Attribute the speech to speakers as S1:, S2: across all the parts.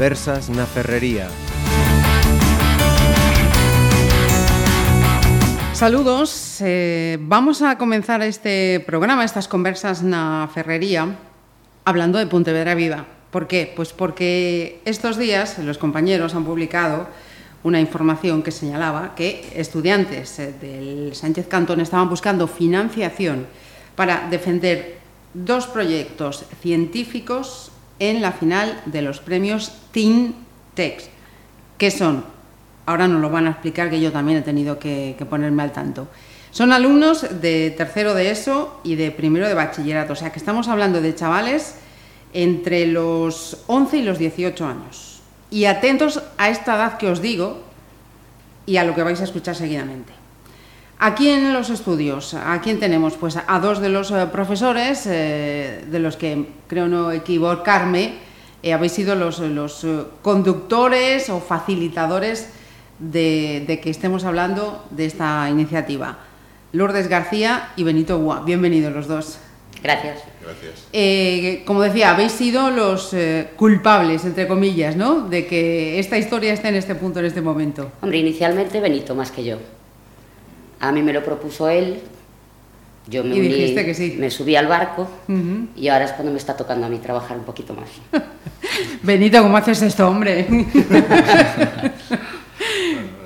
S1: Conversas na Ferrería.
S2: Saludos, eh, vamos a comenzar este programa, estas conversas na Ferrería, hablando de Pontevedra Viva. ¿Por qué? Pues porque estos días los compañeros han publicado una información que señalaba que estudiantes eh, del Sánchez Cantón estaban buscando financiación para defender dos proyectos científicos en la final de los premios Teen Tex, que son ahora nos lo van a explicar que yo también he tenido que, que, ponerme al tanto. Son alumnos de tercero de ESO y de primero de bachillerato, o sea que estamos hablando de chavales entre los 11 y los 18 años. Y atentos a esta edad que os digo y a lo que vais a escuchar seguidamente. Aquí en los estudios, ¿a quién tenemos? Pues a dos de los eh, profesores, eh, de los que creo no equivocarme, eh, habéis sido los, los conductores o facilitadores de, de, que estemos hablando de esta iniciativa. Lourdes García y Benito Gua. Bienvenidos los dos.
S3: Gracias.
S4: Gracias.
S2: Eh, como decía, habéis sido los eh, culpables, entre comillas, ¿no? De que esta historia esté en este punto, en este momento.
S3: Hombre, inicialmente Benito más que yo. A mí me lo propuso él. Yo me,
S2: y
S3: uní,
S2: que sí.
S3: me subí al barco
S2: Uh -huh.
S3: y ahora es cuando me está tocando a mí trabajar un poquito más.
S2: Benito, ¿cómo haces esto, hombre?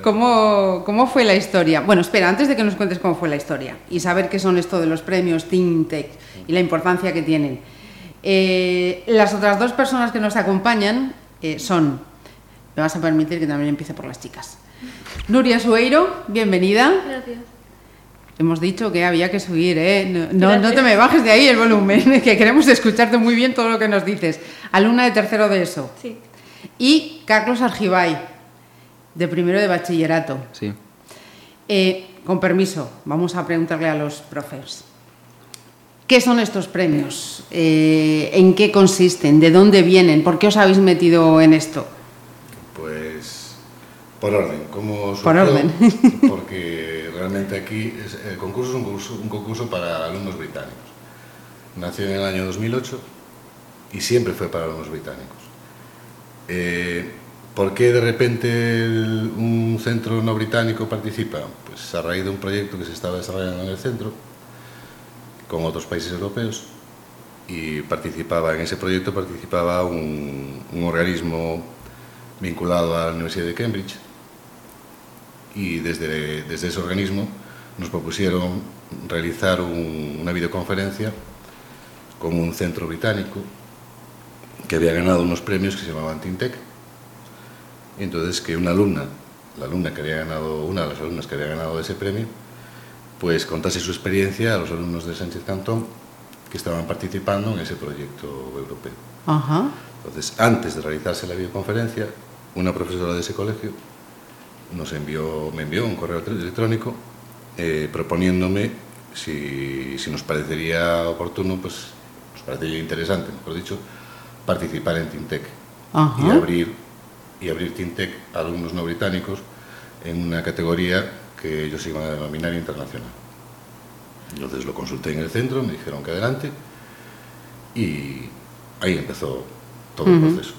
S2: ¿Cómo, ¿Cómo, fue la historia? Bueno, espera, antes de que nos cuentes cómo fue la historia y saber qué son esto de los premios Tech y la importancia que tienen. Eh, las otras dos personas que nos acompañan eh, son, me vas a permitir que también empiece por las chicas. Nuria Sueiro, bienvenida.
S5: Gracias.
S2: Hemos dicho que había que subir, ¿eh? No, no, no, te me bajes de ahí el volumen, que queremos escucharte muy bien todo lo que nos dices. Alumna de tercero de eso.
S5: Sí.
S2: Y Carlos Argibay, de primero de bachillerato.
S6: Sí.
S2: Eh, con permiso, vamos a preguntarle a los profes. ¿Qué son estos premios? Eh, ¿En qué consisten? ¿De dónde vienen? ¿Por qué os habéis metido en esto?
S4: Pues por orden. ¿Cómo surgió?
S2: Por orden.
S4: Porque realmente aquí es, el concurso es un concurso, un concurso para alumnos británicos. Nació en el año 2008 y siempre fue para alumnos británicos. Eh, ¿Por qué de repente el, un centro no británico participa? Pues a raíz de un proyecto que se estaba desarrollando en el centro con otros países europeos y participaba en ese proyecto participaba un, un organismo vinculado a la Universidad de Cambridge y desde, desde ese organismo nos propusieron realizar un, una videoconferencia con un centro británico que había ganado unos premios que se llamaban Tintec entonces que una alumna, la alumna que había ganado, una de las alumnas que había ganado ese premio, pues contase su experiencia a los alumnos de Sánchez Cantón que estaban participando en ese proyecto europeo.
S2: Ajá.
S4: Entonces, antes de realizarse la videoconferencia, una profesora de ese colegio nos envió, me envió un correo electrónico eh, proponiéndome si, si, nos parecería oportuno, pues nos parecería interesante, mejor dicho, participar en Tintec
S2: Ajá.
S4: y abrir, y abrir Tintec a alumnos no británicos en una categoría que ellos iban a denominar internacional. Entonces lo consulté en el centro, me dijeron que adelante y ahí empezó todo uh -huh. el proceso.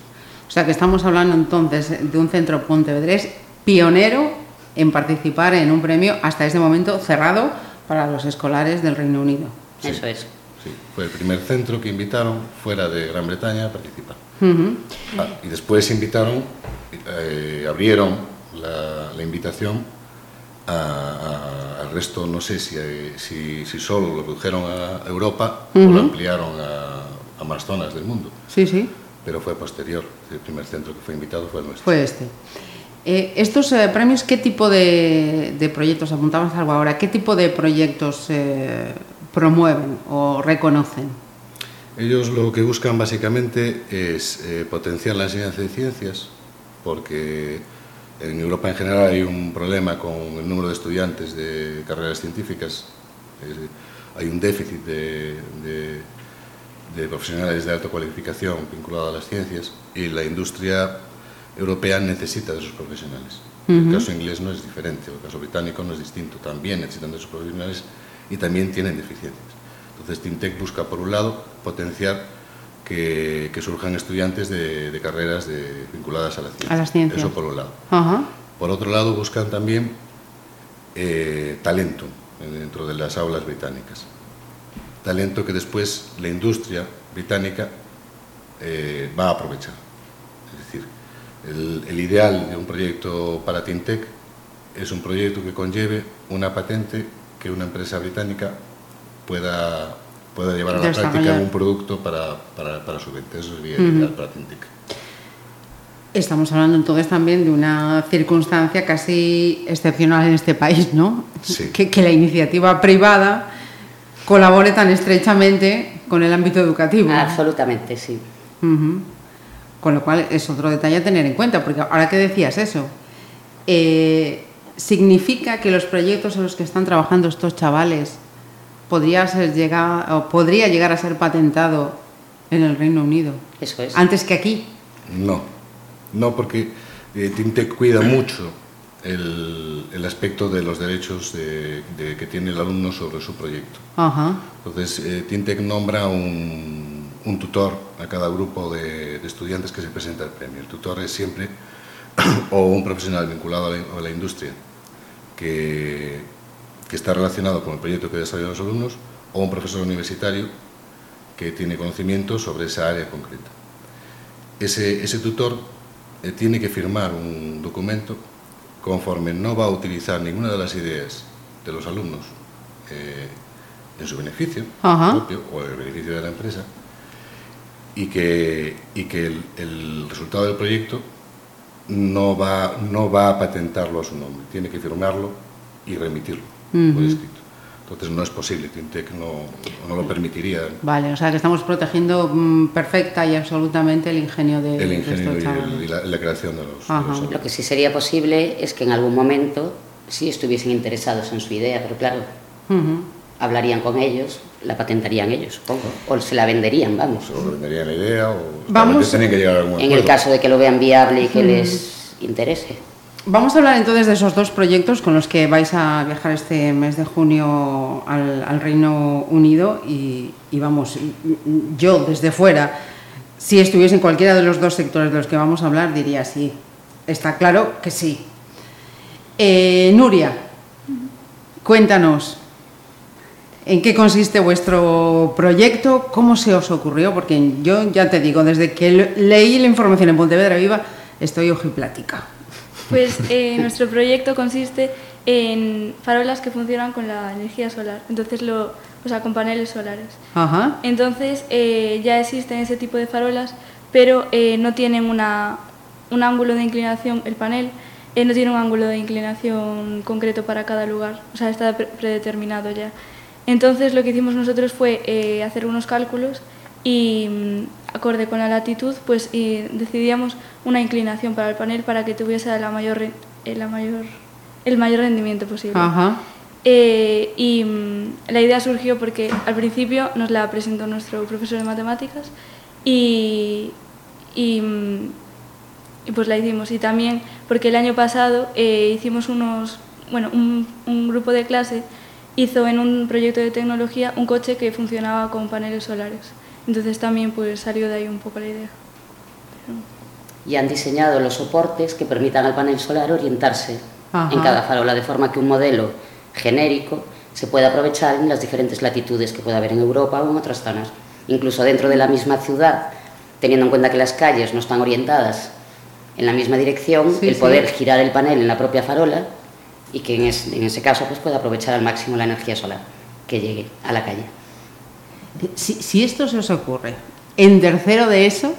S2: O sea que estamos hablando entonces de un centro pontevedrés pionero en participar en un premio hasta este momento cerrado para los escolares del Reino Unido.
S3: Sí, Eso es.
S4: Sí, fue el primer centro que invitaron fuera de Gran Bretaña a participar.
S2: Uh -huh.
S4: ah, y después invitaron, eh, abrieron la, la invitación a, a, al resto, no sé si, si, si, solo lo redujeron a Europa uh -huh. o lo ampliaron a, a más zonas del mundo.
S2: Sí, sí
S4: pero fue posterior. El primer centro que fue invitado fue el nuestro.
S2: Fue este. Eh, ¿Estos eh, premios qué tipo de, de, proyectos, apuntamos algo ahora, qué tipo de proyectos eh, promueven o reconocen?
S4: Ellos lo que buscan básicamente es potenciar la enseñanza de ciencias, porque en Europa en general hay un problema con el número de estudiantes de carreras científicas. hay un déficit de, de de profesionales de alta cualificación vinculados a las ciencias y la industria europea necesita de esos profesionales. Uh -huh. El caso inglés no es diferente, el caso británico no es distinto, también necesitan de esos profesionales y también tienen deficiencias. Entonces, Tintec busca, por un lado, potenciar que, que surjan estudiantes de, de carreras de, vinculadas a la ciencia.
S2: A las ciencias.
S4: Eso por un lado. Por otro lado, buscan también eh, talento dentro de las aulas británicas. Talento que después la industria británica eh, va a aprovechar. El, el ideal de un proyecto para TeamTech es un proyecto que conlleve una patente que una empresa británica pueda, pueda llevar a la práctica un producto para, para, para su venta. Eso sería ideal para TeamTech.
S2: Estamos hablando entonces también de una circunstancia casi excepcional en este país, ¿no?
S4: Sí.
S2: Que, que la iniciativa privada colabore tan estrechamente con el ámbito educativo.
S3: Absolutamente, sí.
S2: Ujú. Con lo cual es otro detalle a tener en cuenta, porque ahora que decías eso, eh, ¿significa que los proyectos en los que están trabajando estos chavales podría, ser llegar, o podría llegar a ser patentado en el Reino Unido?
S3: Eso es.
S2: Antes que aquí.
S4: No, no porque eh, TeamTech cuida mucho el, el aspecto de los derechos de- de que tiene el alumno sobre su proyecto.
S2: Ajá.
S4: Entonces, eh, TeamTech nombra un, un tutor a cada grupo de, de estudiantes que se presenta al premio. El tutor es siempre o un profesional vinculado a la, a la industria que, que está relacionado con el proyecto que desarrollan los alumnos o un profesor universitario que tiene conocimiento sobre esa área concreta. Ese, ese tutor eh, tiene que firmar un documento conforme no va a utilizar ninguna de las ideas de los alumnos eh, en su beneficio
S2: Ajá.
S4: propio o en el beneficio de la empresa y que, y que el, el resultado del proyecto no va, no va a patentarlo a su nombre, tiene que firmarlo y remitirlo por
S2: Ujú.
S4: escrito. Entonces no es posible, Tintec no, no lo permitiría
S2: Vale, o sea que estamos protegiendo mm, perfecta y absolutamente el ingenio de,
S4: el
S2: de
S4: ingenio
S2: estos
S4: y, el- y la, la creación de los, de los.
S3: Lo que sí sería posible es que en algún momento sí estuviesen interesados en su idea, pero claro,
S2: Ujú.
S3: hablarían con ellos, la patentarían ellos, supongo, o se la venderían, vamos.
S4: O venderían la idea o
S2: Vamos-
S4: que llegar a algún
S3: En el caso de que lo vean viable y que les interese.
S2: Vamos a hablar entonces de esos dos proyectos con los que vais a viajar este mes de junio al, al Reino Unido y, y vamos, yo desde fuera, si estuviese en cualquiera de los dos sectores de los que vamos a hablar, diría sí. Está claro que sí. Eh, Nuria, cuéntanos, ¿en qué consiste vuestro proyecto? ¿Cómo se os ocurrió? Porque yo ya te digo, desde que le- leí la información en Pontevedra Viva, estoy ojiplática.
S1: Pues eh, nuestro proyecto consiste en farolas que funcionan con la energía solar, entonces lo, o sea, con paneles solares.
S2: Ajá.
S1: Entonces eh, ya existen ese tipo de farolas, pero eh, no tienen una, un ángulo de inclinación, el panel eh, no tiene un ángulo de inclinación concreto para cada lugar, o sea, está pre- predeterminado ya. Entonces lo que hicimos nosotros fue eh, hacer unos cálculos y mm, acorde con la latitud, pues y decidíamos una inclinación para el panel para que tuviese la mayor, eh, la mayor, el mayor rendimiento posible.
S2: Ajá.
S1: Eh, y mm, la idea surgió porque al principio nos la presentó nuestro profesor de matemáticas y, y, mm, y pues la hicimos. Y también porque el año pasado eh, hicimos unos, bueno, un, un grupo de clase hizo en un proyecto de tecnología un coche que funcionaba con paneles solares. Entonces también pues salió de ahí un poco la idea.
S3: Y han diseñado los soportes que permitan al panel solar orientarse
S2: Ajá.
S3: en cada farola, de forma que un modelo genérico se pueda aprovechar en las diferentes latitudes que pueda haber en Europa o en otras zonas. Incluso dentro de la misma ciudad, teniendo en cuenta que las calles no están orientadas en la misma dirección,
S2: Sí,
S3: el
S2: sí.
S3: poder girar el panel en la propia farola y que en, es- en ese caso pues, pueda aprovechar al máximo la energía solar que llegue a la calle.
S2: Si, si esto se os ocurre en tercero de eso,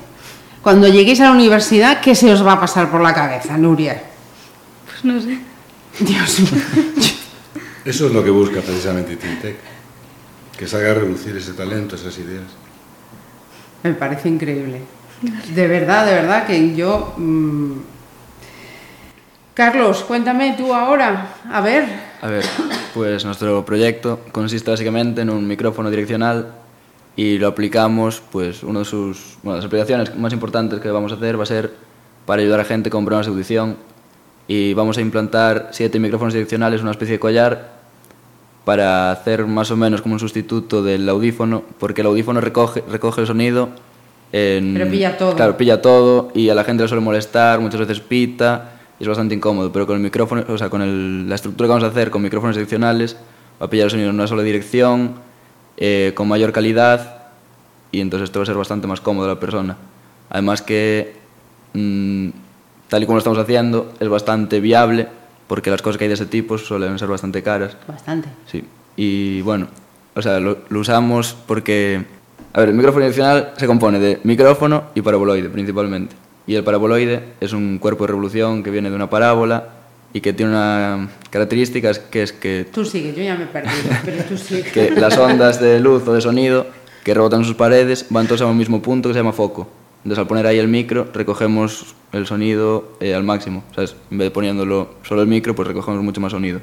S2: cuando lleguéis a la universidad, ¿qué se os va a pasar por la cabeza, Nuria?
S1: Pues no sé.
S2: Dios mío.
S4: Eso es lo que busca precisamente Tintec, que salga a reducir ese talento, esas ideas.
S2: Me parece increíble. De verdad, de verdad que yo... mm, Carlos, cuéntame tú ahora. A ver.
S5: A ver, pues nuestro proyecto consiste básicamente en un micrófono direccional y lo aplicamos, pues una de sus bueno, las aplicaciones más importantes que vamos a hacer va a ser para ayudar a gente con problemas de audición y vamos a implantar siete micrófonos direccionales, una especie de collar para hacer más o menos como un sustituto del audífono, porque el audífono recoge, recoge el sonido En-
S2: Pero pilla todo.
S5: Claro, pilla todo y a la gente le suele molestar, muchas veces pita y es bastante incómodo, pero con el micrófono, o sea, con el- la estructura que vamos a hacer con micrófonos direccionales va a pillar el sonido en una sola dirección, eh, con mayor calidad y entonces esto va a ser bastante más cómodo a la persona. Además que, mm, tal y como lo estamos haciendo, es bastante viable porque las cosas que hay de ese tipo suelen ser bastante caras.
S2: Bastante.
S5: Sí. Y bueno, o sea, lo, lo usamos porque... A ver, el micrófono direccional se compone de micrófono y paraboloide principalmente. Y el paraboloide es un cuerpo de revolución que viene de una parábola y que tiene una característica que es que,
S2: Tú sigue, yo ya me he perdido, pero tú sigue.
S5: que las ondas de luz o de sonido que rebotan en sus paredes van todos a un mismo punto que se llama foco. Entonces al poner ahí el micro recogemos el sonido eh, al máximo. ¿sabes? En vez de poniéndolo solo el micro, pues recogemos mucho más sonido.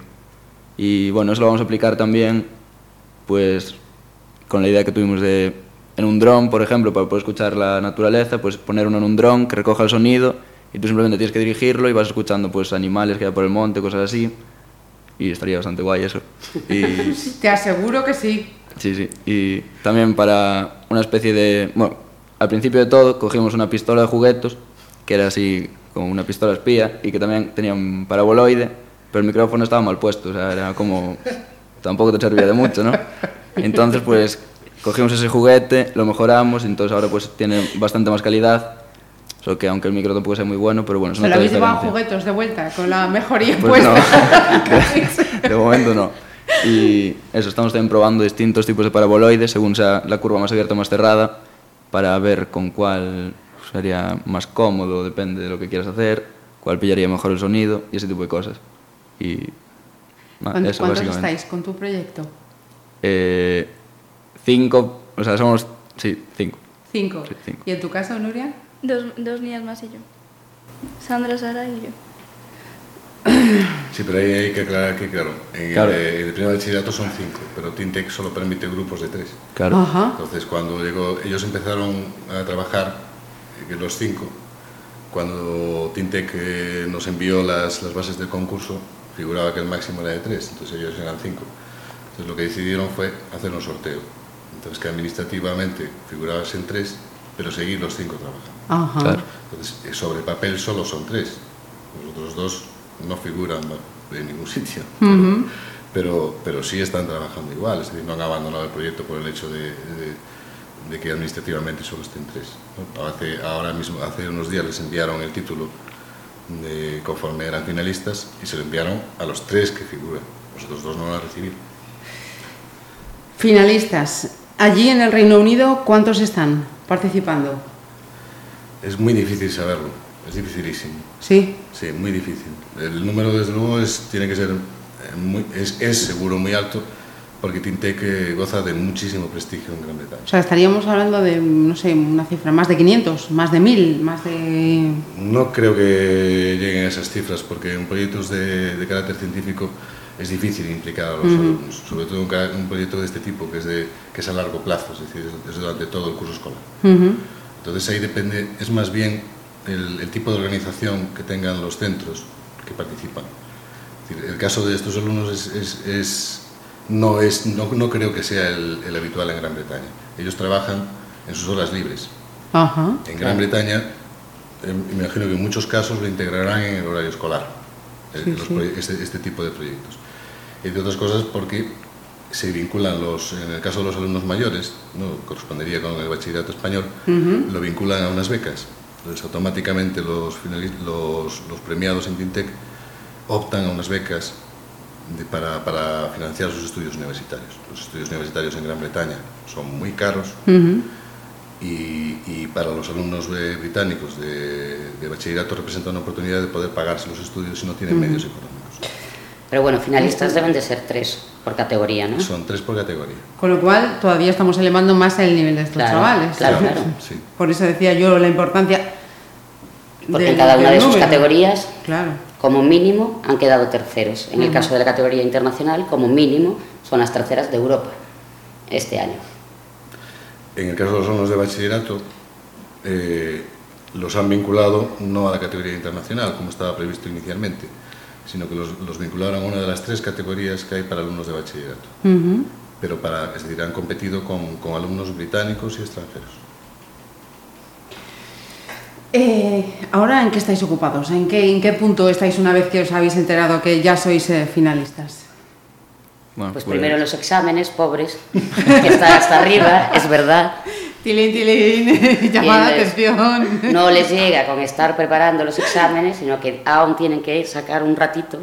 S5: Y bueno, eso lo vamos a aplicar también pues con la idea que tuvimos de en un dron, por ejemplo, para poder escuchar la naturaleza, pues poner uno en un dron que recoja el sonido y tú simplemente tienes que dirigirlo y vas escuchando pues animales que hay por el monte, cosas así. Y estaría bastante guay eso. Y
S2: Te aseguro que sí.
S5: Sí, sí. Y también para una especie de... Bueno, al principio de todo cogimos una pistola de juguetos, que era así como una pistola espía, y que también tenía un paraboloide, pero el micrófono estaba mal puesto, o sea, era como... Tampoco te servía de mucho, ¿no? Entonces, pues, cogimos ese juguete, lo mejoramos, entonces ahora pues tiene bastante más calidad, solo que aunque el micro tampoco sea muy bueno, pero bueno, es una
S2: lo habéis llevado juguetos de vuelta, con la mejoría
S5: Pues no,
S2: puesta.
S5: de momento no. Y eso, estamos también probando distintos tipos de paraboloides según sea la curva más abierta o más cerrada para ver con cuál sería más cómodo, depende de lo que quieras hacer, cuál pillaría mejor el sonido y ese tipo de cosas. Y
S2: ¿Cuántos,
S5: eso
S2: estáis con tu proyecto?
S5: Eh, cinco, o sea, somos, sí, cinco.
S2: Cinco.
S5: Sí, cinco.
S2: ¿Y en tu caso, Nuria?
S1: Dos, dos niñas más y yo. Sandra, Sara y yo.
S4: Sí, pero ahí hay que aclarar que, claro, en
S5: Claro.
S4: el, el primer bachillerato son cinco, pero Tintec solo permite grupos de tres.
S5: Claro.
S2: Ajá.
S4: Entonces, cuando llegó, ellos empezaron a trabajar, eh, que los cinco, cuando Tintec eh, nos envió las, las bases del concurso, figuraba que el máximo era de tres, entonces ellos eran cinco. Entonces, lo que decidieron fue hacer un sorteo. Entonces, que administrativamente figurabas en tres, pero seguir los cinco trabajando.
S2: Ajá.
S5: Claro.
S4: Entonces, eh, sobre papel solo son tres. Los otros dos no figuran en ningún sitio. Pero, pero sí están trabajando igual, es decir, no han abandonado el proyecto por el hecho de, de- de que administrativamente solo estén tres. ¿no? Hace, ahora mismo, hace unos días les enviaron el título de conforme eran finalistas y se lo enviaron a los tres que figuran. Los otros dos no lo han recibido.
S2: Finalistas. Allí en el Reino Unido, ¿cuántos están participando?
S4: Es muy difícil saberlo, es dificilísimo.
S2: Sí.
S4: Sí, muy difícil. El número, desde luego, es, tiene que ser, eh, muy- es, es seguro muy alto, porque Tintec eh, goza de muchísimo prestigio en Gran Bretaña.
S2: O sea, estaríamos hablando de, no sé, una cifra, más de 500, más de 1000, más de...
S4: No creo que lleguen a esas cifras, porque en proyectos de, de carácter científico es difícil implicar a los alumnos, sobre todo un, ca- un proyecto de este tipo, que es, de, que es a largo plazo, es decir, es, durante todo el curso escolar.
S2: Ujú.
S4: Entonces ahí depende, es más bien el, el tipo de organización que tengan los centros que participan. Es decir, el caso de estos alumnos es, es- es- no, es, no, no creo que sea el, el habitual en Gran Bretaña. Ellos trabajan en sus horas libres.
S2: Ajá.
S4: En Gran Bretaña, eh, me imagino que en muchos casos lo integrarán en el horario escolar, eh,
S2: Sí,
S4: los
S2: sí.
S4: este, este tipo de proyectos. Entre otras cosas porque se vinculan los, en el caso de los alumnos mayores, ¿no? correspondería con el bachillerato español, lo vinculan a unas becas. Entonces automáticamente los, los, los premiados en Tintec optan a unas becas de- para, para financiar sus estudios universitarios. Los estudios universitarios en Gran Bretaña son muy caros y, y para los alumnos eh, británicos de, de bachillerato representa una oportunidad de poder pagarse los estudios si no tienen medios económicos.
S3: Pero bueno, finalistas deben de ser tres por categoría, ¿no?
S4: Son tres por categoría.
S2: Con lo cual, todavía estamos elevando más el nivel de estos
S3: Claro,
S2: chavales.
S3: claro, claro.
S4: Sí.
S2: Por eso decía yo la importancia...
S3: Porque en cada una de sus categorías,
S2: Claro.
S3: como mínimo, han quedado terceros. En el caso de la categoría internacional, como mínimo, son las terceras de Europa este año.
S4: En el caso de los alumnos de bachillerato, eh, los han vinculado no a la categoría internacional, como estaba previsto inicialmente, sino que los, los vincularon a una de las tres categorías que hay para alumnos de bachillerato.
S2: Ujú.
S4: Pero para, es decir, han competido con, con alumnos británicos y extranjeros.
S2: Eh, ahora, ¿en qué estáis ocupados? ¿En qué, ¿En qué punto estáis una vez que os habéis enterado que ya sois eh, finalistas?
S5: Bueno,
S3: Pues primero los exámenes, pobres, que está hasta arriba, es verdad.
S2: Tilín, tilín, llamada de atención.
S3: No les llega con estar preparando los exámenes, sino que aún tienen que sacar un ratito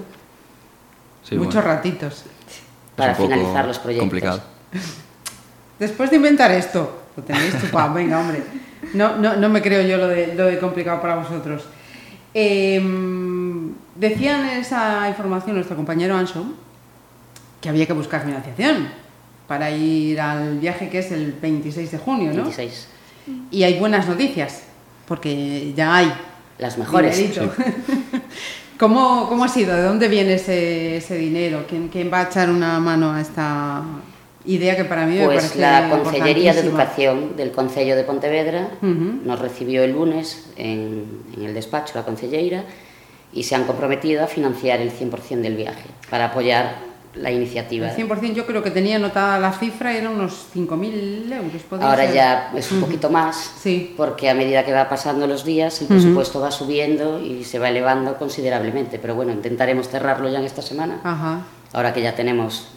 S5: sí,
S2: Muchos
S5: bueno,
S2: ratitos.
S3: para finalizar los proyectos.
S5: complicado.
S2: Después de inventar esto, lo tenéis chupado, venga, hombre. No, no, no me creo yo lo de, lo de complicado para vosotros. Eh, decían en esa información nuestro compañero Anso que había que buscar financiación para ir al viaje que es el 26 de junio, ¿no?
S3: 26.
S2: Y hay buenas noticias, porque ya hay.
S3: Las mejores.
S2: dinerito. ¿Cómo, ¿Cómo ha sido? ¿De dónde viene ese, ese dinero? ¿Quién, ¿Quién va a echar una mano a esta idea que para mí me
S3: Pues
S2: parece
S3: la Consellería de? Educación del Concello de Pontevedra
S2: Ujú.
S3: nos recibió el lunes en, en el despacho la concelleira y se han comprometido a financiar el 100% del viaje para apoyar la iniciativa.
S2: El 100% yo creo que tenía anotada la cifra, eran unos 5.000 euros. ¿podría
S3: Ahora
S2: ser?
S3: ya es un poquito más,
S2: Sí.
S3: porque a medida que va pasando los días el presupuesto va subiendo y se va elevando considerablemente. Pero bueno, intentaremos cerrarlo ya en esta semana,
S2: Ajá,
S3: ahora que ya tenemos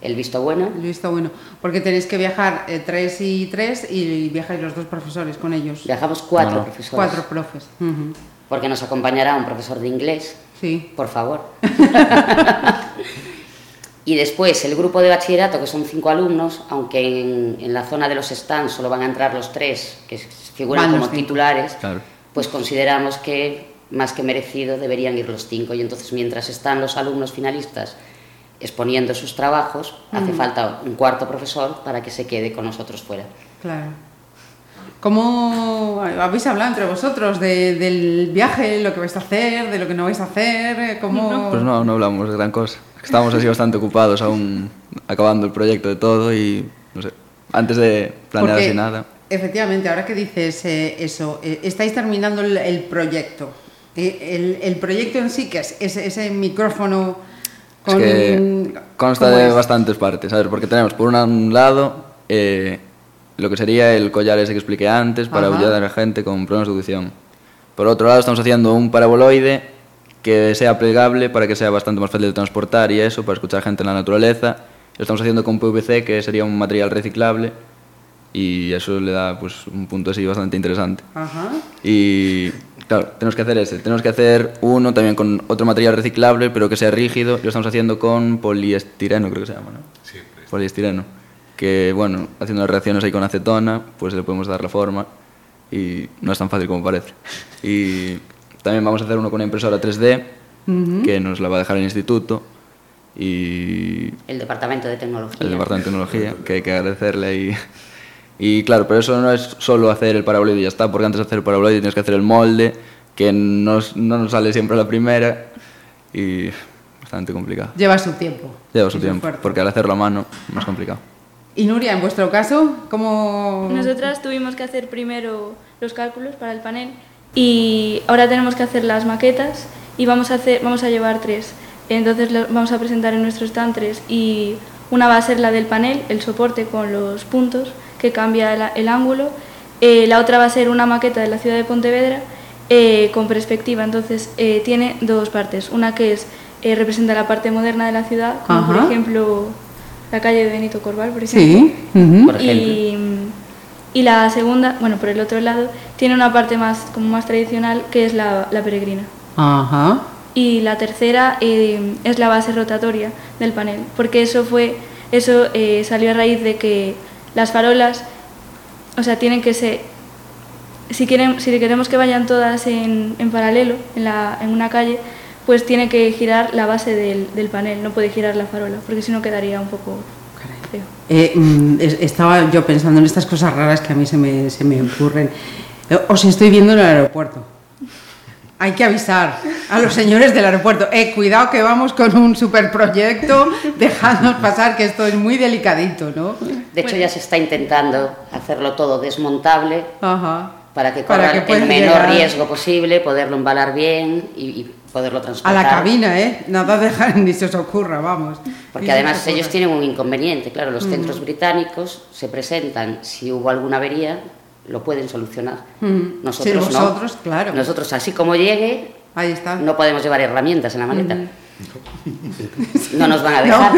S3: el visto bueno.
S2: el visto bueno. Porque tenéis que viajar eh, tres y tres y viajáis los dos profesores con ellos.
S3: Viajamos cuatro
S5: No,
S3: profesores,
S2: Cuatro profes.
S3: Porque nos acompañará un profesor de inglés,
S2: Sí.
S3: por favor. y después el grupo de bachillerato, que son cinco alumnos, aunque en, en la zona de los stands solo van a entrar los tres que figuran como
S2: cinco.
S3: titulares,
S5: Claro.
S3: pues consideramos que más que merecido deberían ir los cinco. Y entonces mientras están los alumnos finalistas exponiendo sus trabajos, hace falta un cuarto profesor para que se quede con nosotros fuera.
S2: Claro. ¿Cómo habéis hablado entre vosotros de- del viaje, lo que vais a hacer, de lo que no vais a hacer? ¿Cómo...
S5: Pues no, no hablamos de gran cosa. Estamos así bastante ocupados aún acabando el proyecto de todo y no sé, antes de planear
S2: Porque,
S5: así nada.
S2: Efectivamente, ahora que dices eh, eso, eh, estáis terminando el, el proyecto. Eh, el, el proyecto en sí, que es ese, ese micrófono con...
S5: es que consta
S2: ¿cómo
S5: de
S2: es?
S5: bastantes partes, ¿sabes? Porque tenemos por un lado eh, lo que sería el collar ese que expliqué antes para
S2: Ajá.
S5: ayudar a la gente con problemas de audición. Por otro lado estamos haciendo un paraboloide que sea plegable para que sea bastante más fácil de transportar y eso, para escuchar gente en la naturaleza. Lo estamos haciendo con PVC, que sería un material reciclable y eso le da pues un punto así bastante interesante.
S2: Ajá.
S5: Y claro, tenemos que hacer ese. Tenemos que hacer uno también con otro material reciclable, pero que sea rígido. Lo estamos haciendo con poliestireno, creo que se llama, ¿no?
S4: Siempre.
S5: Poliestireno. Que, bueno, haciendo las reacciones ahí con acetona, pues le podemos dar la forma. Y no es tan fácil como parece. Y también vamos a hacer uno con una impresora 3D, que nos la va a dejar el instituto. Y
S3: El Departamento de Tecnología.
S5: el departamento de tecnología, que hay que agradecerle ahí. Y claro, pero eso no es solo hacer el paraboloide y ya está, porque antes de hacer el paraboloide tienes que hacer el molde, que no, no nos sale siempre a la primera y bastante complicado.
S2: Lleva su tiempo.
S5: Lleva su
S2: y
S5: tiempo, porque al hacerlo a mano más complicado.
S2: Y Nuria, en vuestro caso, ¿cómo...?
S1: Nosotras tuvimos que hacer primero los cálculos para el panel y ahora tenemos que hacer las maquetas y vamos a, hacer, vamos a llevar tres. Entonces vamos a presentar en nuestro stand tres y una va a ser la del panel, el soporte con los puntos que cambia el, el ángulo. Eh, la otra va a ser una maqueta de la ciudad de Pontevedra eh, con perspectiva. Entonces eh, tiene dos partes. Una que es eh, representa la parte moderna de la ciudad, como por
S2: Ajá.
S1: ejemplo la calle de Benito Corval, por ejemplo.
S2: Sí. ujú.
S3: Por ejemplo.
S1: Y, y la segunda, bueno, por el otro lado, tiene una parte más, como más tradicional, que es la, la peregrina.
S2: Ajá.
S1: Y la tercera eh, es la base rotatoria del panel, porque eso fue, eso eh, salió a raíz de que las farolas, o sea, tienen que ser, si, quieren, si queremos que vayan todas en, en paralelo, en, la, en una calle, pues tiene que girar la base del, del panel, no puede girar la farola, porque si no quedaría un poco.
S2: Eh, mm, es- estaba yo pensando en estas cosas raras que a mí se me, se me ocurren. Eh, Os estoy viendo en el aeropuerto. Hay que avisar a los señores del aeropuerto. Eh, cuidado que vamos con un superproyecto, dejadnos pasar que esto es muy delicadito, ¿no?
S3: De hecho, ya se está intentando hacerlo todo desmontable
S2: Ajá.
S3: para que corra el menor
S2: llegar
S3: riesgo posible, poderlo embalar bien y, y poderlo
S2: A
S3: transportar.
S2: la cabina, ¿eh? Nada dejar ni se os ocurra, vamos.
S3: Porque además ellos tienen un inconveniente, claro,
S2: Mm.
S3: los centros británicos se presentan si hubo alguna avería lo pueden solucionar.
S2: Ujú.
S3: Nosotros
S2: Sí,
S3: no.
S2: vosotros, claro.
S3: Nosotros, así como llegue,
S2: Ahí está.
S3: no podemos llevar herramientas en la maleta. No nos van a dejar.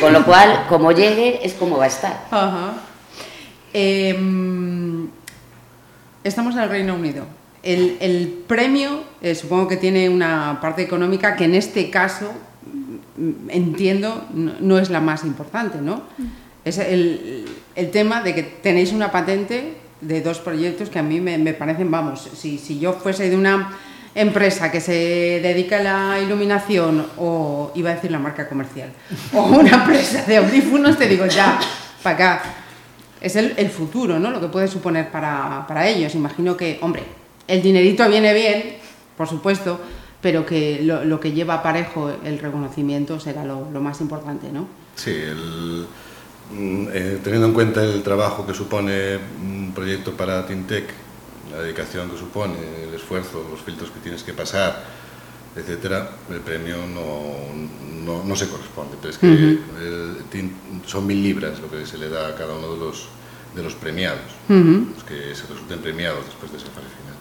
S3: Con lo cual, como llegue, es como va a estar.
S2: Ajá. Em, estamos en el Reino Unido. El, el premio eh, supongo que tiene una parte económica que en este caso mm, entiendo no, no es la más importante, ¿no? Es el, el tema de que tenéis una patente de dos proyectos que a mí me, me parecen, vamos, si, si yo fuese de una empresa que se dedica a la iluminación o iba a decir la marca comercial o una empresa de audífonos te digo ya para acá. Es el, el futuro no lo que puede suponer para, para ellos. Imagino que hombre el dinerito viene bien por supuesto pero que lo, lo que lleva parejo el reconocimiento será lo, lo más importante no
S4: Sí, el, mm, eh, teniendo en cuenta el trabajo que supone un proyecto para Tintec, la dedicación que supone, el esfuerzo, los filtros que tienes que pasar, etcétera, el premio no, no, no se corresponde. Pero es que el son mil libras lo que se le da a cada uno de los, de los premiados, los que se resulten premiados después de esa fase final.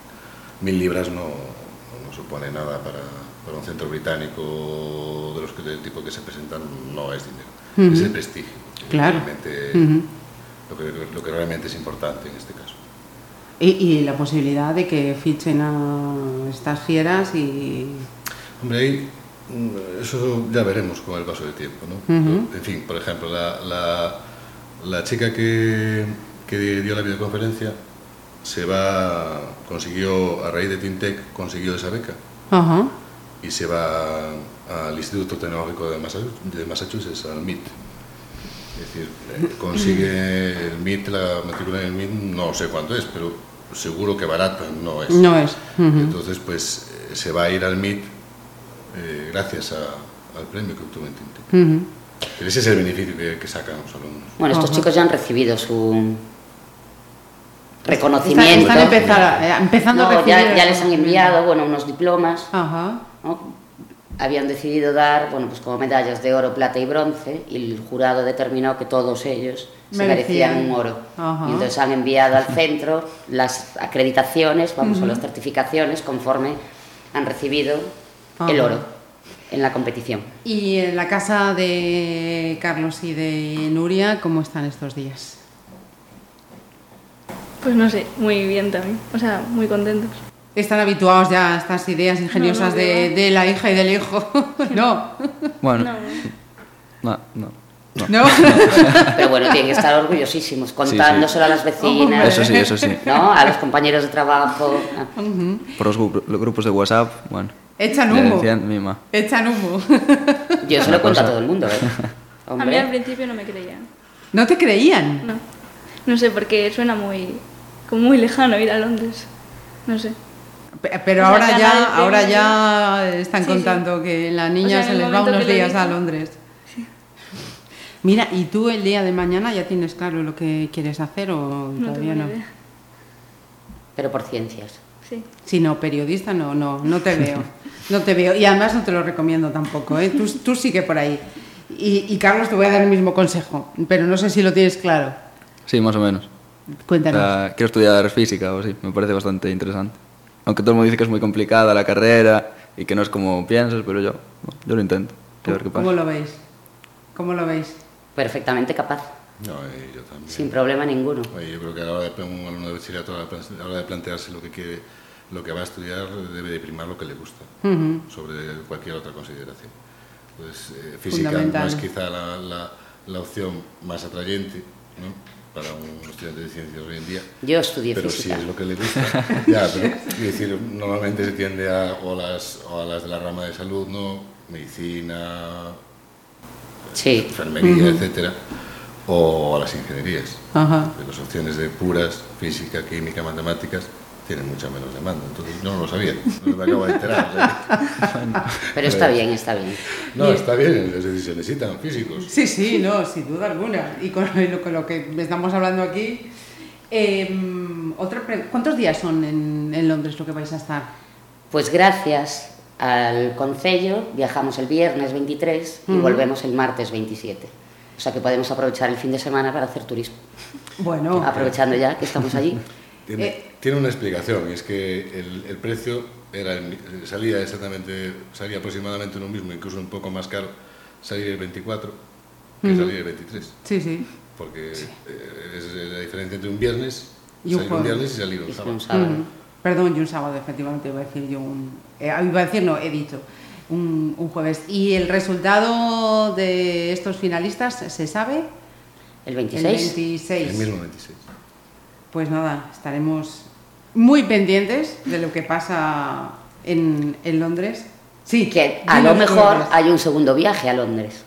S4: Mil libras no, no supone nada para, para un centro británico de los que, del tipo que se presentan, no es dinero, es el prestigio.
S2: Claro.
S4: realmente-
S2: Ujú.
S4: lo, que, lo que realmente es importante en este caso.
S2: y, y la posibilidad de que fichen a estas fieras y
S4: Hombre, ahí mm, eso ya veremos con el paso del tiempo, ¿no?
S2: Ujú.
S4: En fin, por ejemplo, la, la, la chica que, que dio la videoconferencia se va, consiguió, a raíz de Tintec, consiguió esa beca
S2: Ajá.
S4: y se va al Instituto Tecnológico de Massachusetts, de Massachusetts al MIT. Es decir, consigue el MIT, la matrícula en el MIT, no sé cuánto es, pero seguro que barata no es.
S2: no es Ujú.
S4: Entonces, pues se va a ir al MIT eh, gracias a- al premio que obtuvo en Tintec.
S2: Ujú.
S4: Pero ese es el beneficio que, que sacan los alumnos.
S3: Bueno, estos
S2: Ajá.
S3: chicos ya han recibido su reconocimiento.
S2: Están, están empezar- eh, empezando
S3: No,
S2: recibir
S3: ya, les han enviado bueno, unos diplomas.
S2: Ajá.
S3: ¿no? Habían decidido dar bueno, pues como medallas de oro, plata y bronce y el jurado determinó que todos ellos se
S2: Merecían.
S3: merecían un oro.
S2: Ajá.
S3: Y entonces han enviado al centro las acreditaciones, vamos, o las certificaciones conforme han recibido el oro en la competición.
S2: Y en la casa de Carlos y de Nuria, ¿cómo están estos días?
S1: Pues no sé, muy bien también. O sea, muy contentos.
S2: Están habituados ya a estas ideas ingeniosas
S1: no,
S2: de,
S1: no.
S2: de la hija y del hijo. no.
S5: Bueno,
S1: No,
S5: no, no. no.
S2: No.
S3: Pero bueno, tienen que estar orgullosísimos, contándoselo a las vecinas,
S5: Eso sí, eso sí.
S3: ¿no? a los compañeros de trabajo.
S5: Por los, gru- los grupos de WhatsApp, bueno.
S2: Echan humo.
S5: decían, mima.
S2: Echan humo.
S3: Yo se lo cuento a todo el mundo. ¿eh?
S1: a mí al principio no me creían.
S2: ¿No te creían?
S1: No. No sé, porque suena muy. como muy lejano ir a Londres. No sé.
S2: Pe- Pero
S1: O sea,
S2: ahora ya, ahora ya están
S1: Sí, sí.
S2: contando que la niña
S1: O sea,
S2: se les va unos días a. Londres. Mira, ¿y tú el día de mañana ya tienes claro lo que quieres hacer o
S1: No
S2: todavía
S1: tengo
S2: no?
S1: idea.
S3: pero por ciencias.
S1: Sí.
S2: Si no, periodista no, no, no te veo. No te veo. Y además no te lo recomiendo tampoco, ¿eh? Tú, tú sigue por ahí. Y, y Carlos, te voy a dar el mismo consejo, pero no sé si lo tienes claro.
S5: Sí, más o menos.
S2: Cuéntanos.
S5: Quiero estudiar física o así, me parece bastante interesante. Aunque todo el mundo dice que es muy complicada la carrera y que no es como piensas, pero yo, yo lo intento. A ver qué
S2: ¿Cómo
S5: pasa.
S2: lo veis? ¿Cómo lo veis?
S3: Perfectamente capaz,
S4: No, yo también.
S3: sin problema ninguno.
S4: Oye, yo creo que a la hora de un alumno de bachillerato, a la hora de- plantearse lo que quiere, lo que va a estudiar, debe de primar lo que le gusta
S2: Ujú.
S4: sobre cualquier otra consideración. Pues eh, física no
S2: Fundamental.
S4: es quizá la, la- la opción más atrayente ¿no? Para un estudiante de ciencias hoy en día,
S3: Yo estudié
S4: pero
S3: física.
S4: si es lo que le gusta. ya, pero decir, normalmente se tiende a, o, las, o a las de la rama de salud, ¿no? medicina,
S3: Sí,
S4: enfermería, etcétera, o a las ingenierías. De las opciones de puras, física, química, matemáticas, tienen mucha menos demanda. Entonces, no lo sabía, no me acabo de enterar. o sea.
S3: pero está bien, está bien.
S4: No, está bien, es decir, se necesitan físicos.
S2: Sí, sí, no, sin duda alguna. Y con lo, con lo que estamos hablando aquí. eh, otra ¿Cuántos días son en, en Londres lo que vais a estar?
S3: Pues gracias al Concello viajamos el viernes 23 y volvemos el martes 27. O sea que podemos aprovechar el fin de semana para hacer turismo.
S2: Bueno,
S3: Aprovechando ya que estamos allí.
S4: Tiene,
S2: Eh.
S4: tiene una explicación, y es que el, el precio era el salía exactamente, salía aproximadamente lo mismo, incluso un poco más caro salir el 24 que salir el 23,
S2: Sí, sí.
S4: porque eh, es la diferencia entre un viernes,
S2: Y un
S4: salir un
S2: jueves.
S4: viernes y salir un sábado.
S3: un sábado.
S2: Perdón, y un sábado, efectivamente, iba a decir yo un... eh, iba a decir, no, he dicho, un, un jueves. ¿Y el resultado de estos finalistas se sabe?
S3: El
S2: El
S3: 26.
S2: 26.
S4: El mismo 26.
S2: Pues nada, estaremos muy pendientes de lo que pasa en, en Londres. Sí,
S3: Que a lo mejor hay un segundo viaje a Londres.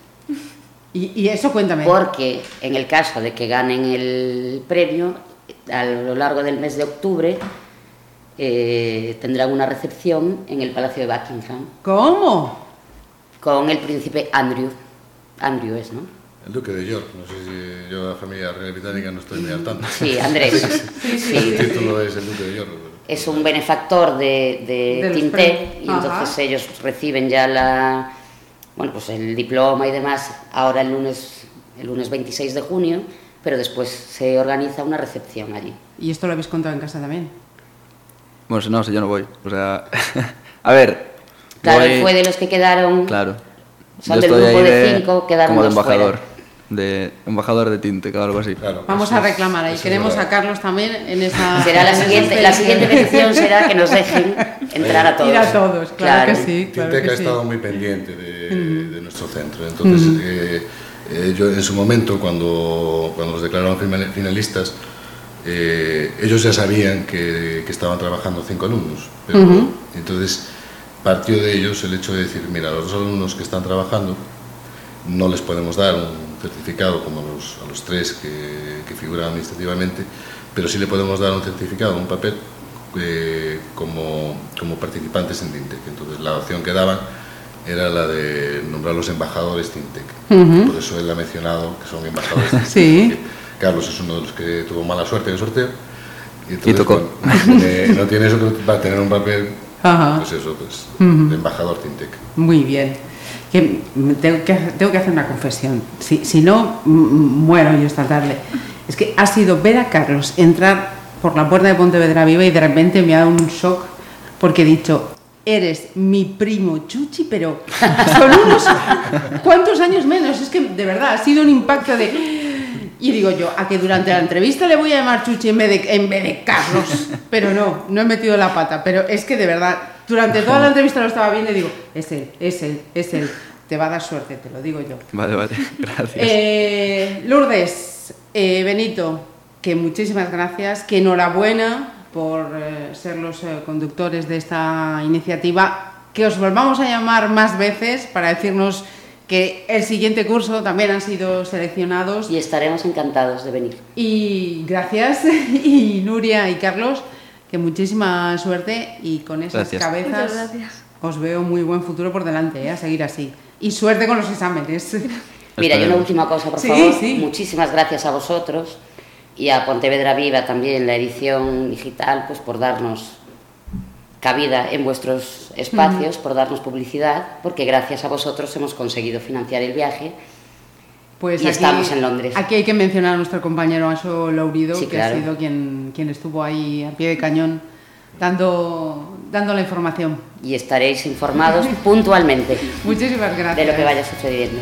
S2: Y, y eso cuéntame.
S3: Porque en el caso de que ganen el premio, a lo largo del mes de octubre eh, tendrán una recepción en el Palacio de Buckingham
S2: ¿Cómo?
S3: con el príncipe Andrew. Andrew es, ¿no?
S4: El duque de York, no sé si yo la familia real británica no estoy muy al tanto.
S3: Sí, Andrés.
S4: El
S3: Sí.
S4: título es el duque de York.
S3: Es un benefactor de, de
S2: los premios.
S3: y entonces ellos reciben ya la, bueno, pues el diploma y demás ahora el lunes, el lunes 26 de junio, pero después se organiza una recepción allí.
S2: Y esto lo habéis contado en casa también.
S5: Bueno, si no, si yo no voy. O sea, a ver.
S3: Claro,
S5: voy-
S3: fue de los que quedaron.
S5: Claro.
S3: Son
S5: Yo
S3: del
S5: estoy
S3: grupo
S5: ahí
S3: de cinco, quedaron
S5: Como de
S3: dos
S5: embajador.
S3: fuera.
S5: De embajador de tinte, o algo así.
S4: Claro,
S2: Vamos
S4: eso
S2: a reclamar ahí. Queremos a Carlos también en esa.
S3: Será la siguiente, la siguiente petición será que nos dejen entrar a todos.
S2: Ir a todos, claro, que sí. Claro
S4: Tintec
S2: que
S4: ha
S2: sí.
S4: estado muy pendiente de, de nuestro centro. Entonces, eh, eh, yo en su momento, cuando, cuando los declararon final- finalistas, eh, ellos ya sabían que, que estaban trabajando cinco alumnos. Pero, Entonces, partió de ellos el hecho de decir, mira, a los dos alumnos que están trabajando no les podemos dar un certificado como a los, a los tres que, que figuran administrativamente, pero sí le podemos dar un certificado, un papel, eh, como, como participantes en Tintec. Entonces la opción que daban era la de nombrar los embajadores Tintec. Por eso él ha mencionado que son embajadores Tintec.
S2: Sí.
S4: Carlos es uno de los que tuvo mala suerte en el sorteo. Y, entonces,
S5: Y tocó.
S4: bueno, no, tiene, no tiene eso, va a tener un papel,
S2: Ajá.
S4: pues eso, pues, de embajador Tintec.
S2: Muy bien. Tengo, que, tengo que hacer una confesión. Si, si no, muero yo esta tarde. Es que ha sido ver a Carlos entrar por la puerta de Pontevedra Viva y de repente me ha dado un shock porque he dicho, eres mi primo Chuchi, pero son unos cuantos años menos. Es que de verdad ha sido un impacto de... Y digo yo, a que durante la entrevista le voy a llamar Chuchi en vez de, en vez de Carlos. Pero no, no he metido la pata. Pero es que de verdad, durante toda la entrevista lo estaba viendo y digo, es él, es él, es él. Te va a dar suerte, te lo digo yo.
S5: Vale, vale. Gracias.
S2: Eh, Lourdes, eh, Benito, que muchísimas gracias, que enhorabuena por eh, ser los eh, conductores de esta iniciativa, que os volvamos a llamar más veces para decirnos que el siguiente curso también han sido seleccionados.
S3: Y estaremos encantados de venir.
S2: Y gracias, y Nuria y Carlos, que muchísima suerte y con esas
S5: Gracias.
S2: cabezas
S1: gracias.
S2: os veo muy buen futuro por delante, ¿eh? a seguir así. Y suerte con los exámenes.
S3: Mira, y una última cosa, por
S2: Sí,
S3: favor.
S2: sí.
S3: Muchísimas gracias a vosotros y a Pontevedra Viva también, la edición digital, pues por darnos cabida en vuestros espacios, por darnos publicidad, porque gracias a vosotros hemos conseguido financiar el viaje.
S2: Pues
S3: Y estamos en Londres.
S2: Aquí hay que mencionar a nuestro compañero Anso Laurido,
S3: Sí,
S2: que
S3: claro.
S2: ha sido quien, quien estuvo ahí a pie de cañón dando, dando la información.
S3: Y estaréis informados puntualmente
S2: Muchísimas gracias.
S3: de lo que vaya sucediendo.